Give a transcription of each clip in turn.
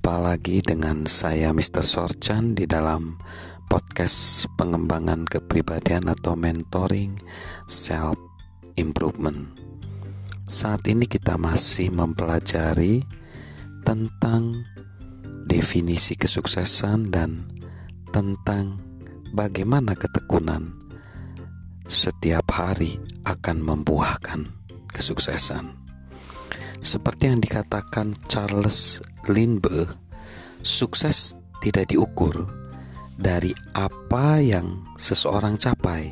Jumpa lagi dengan saya Mr. Sorchan di dalam podcast pengembangan kepribadian atau mentoring self improvement. Saat ini kita masih mempelajari tentang definisi kesuksesan dan tentang bagaimana ketekunan setiap hari akan membuahkan kesuksesan. Seperti yang dikatakan Charles Lindbergh, sukses tidak diukur dari apa yang seseorang capai,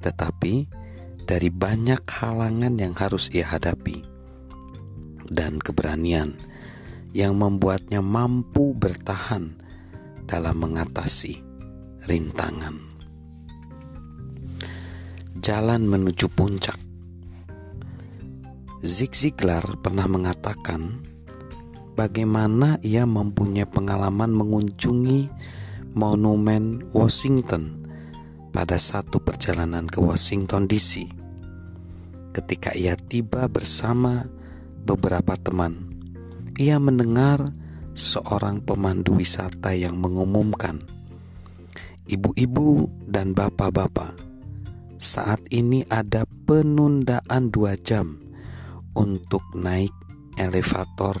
tetapi dari banyak halangan yang harus ia hadapi dan keberanian yang membuatnya mampu bertahan dalam mengatasi rintangan. Jalan menuju puncak Zig Ziglar pernah mengatakan bagaimana ia mempunyai pengalaman mengunjungi monumen Washington pada satu perjalanan ke Washington DC. Ketika ia tiba bersama beberapa teman, ia mendengar seorang pemandu wisata yang mengumumkan, "Ibu-ibu dan bapak-bapak, saat ini ada penundaan dua jam." Untuk naik elevator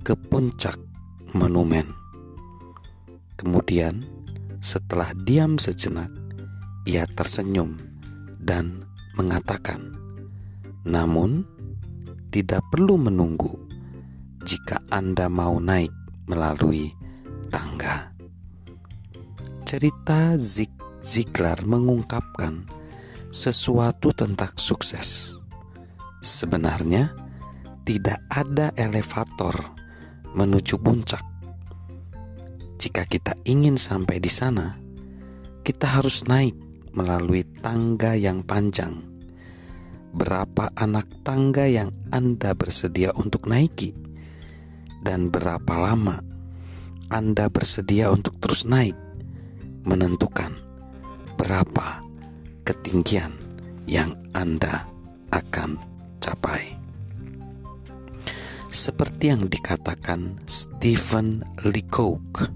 ke puncak monumen. Kemudian, setelah diam sejenak, ia tersenyum dan mengatakan, "Namun, tidak perlu menunggu jika Anda mau naik melalui tangga." Cerita Zig Ziglar mengungkapkan sesuatu tentang sukses Sebenarnya tidak ada elevator menuju puncak. Jika kita ingin sampai di sana, kita harus naik melalui tangga yang panjang. Berapa anak tangga yang Anda bersedia untuk naiki, dan berapa lama Anda bersedia untuk terus naik, menentukan berapa ketinggian yang Anda capai. Seperti yang dikatakan Stephen Leacock,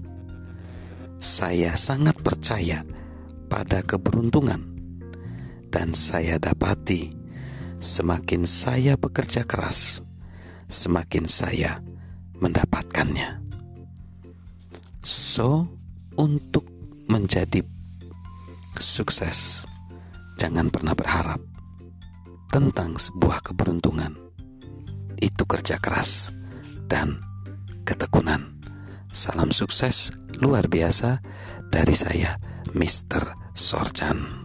saya sangat percaya pada keberuntungan dan saya dapati semakin saya bekerja keras, semakin saya mendapatkannya. So, untuk menjadi sukses, jangan pernah berharap tentang sebuah keberuntungan. Itu kerja keras dan ketekunan. Salam sukses luar biasa dari saya, Mr. Sorchan.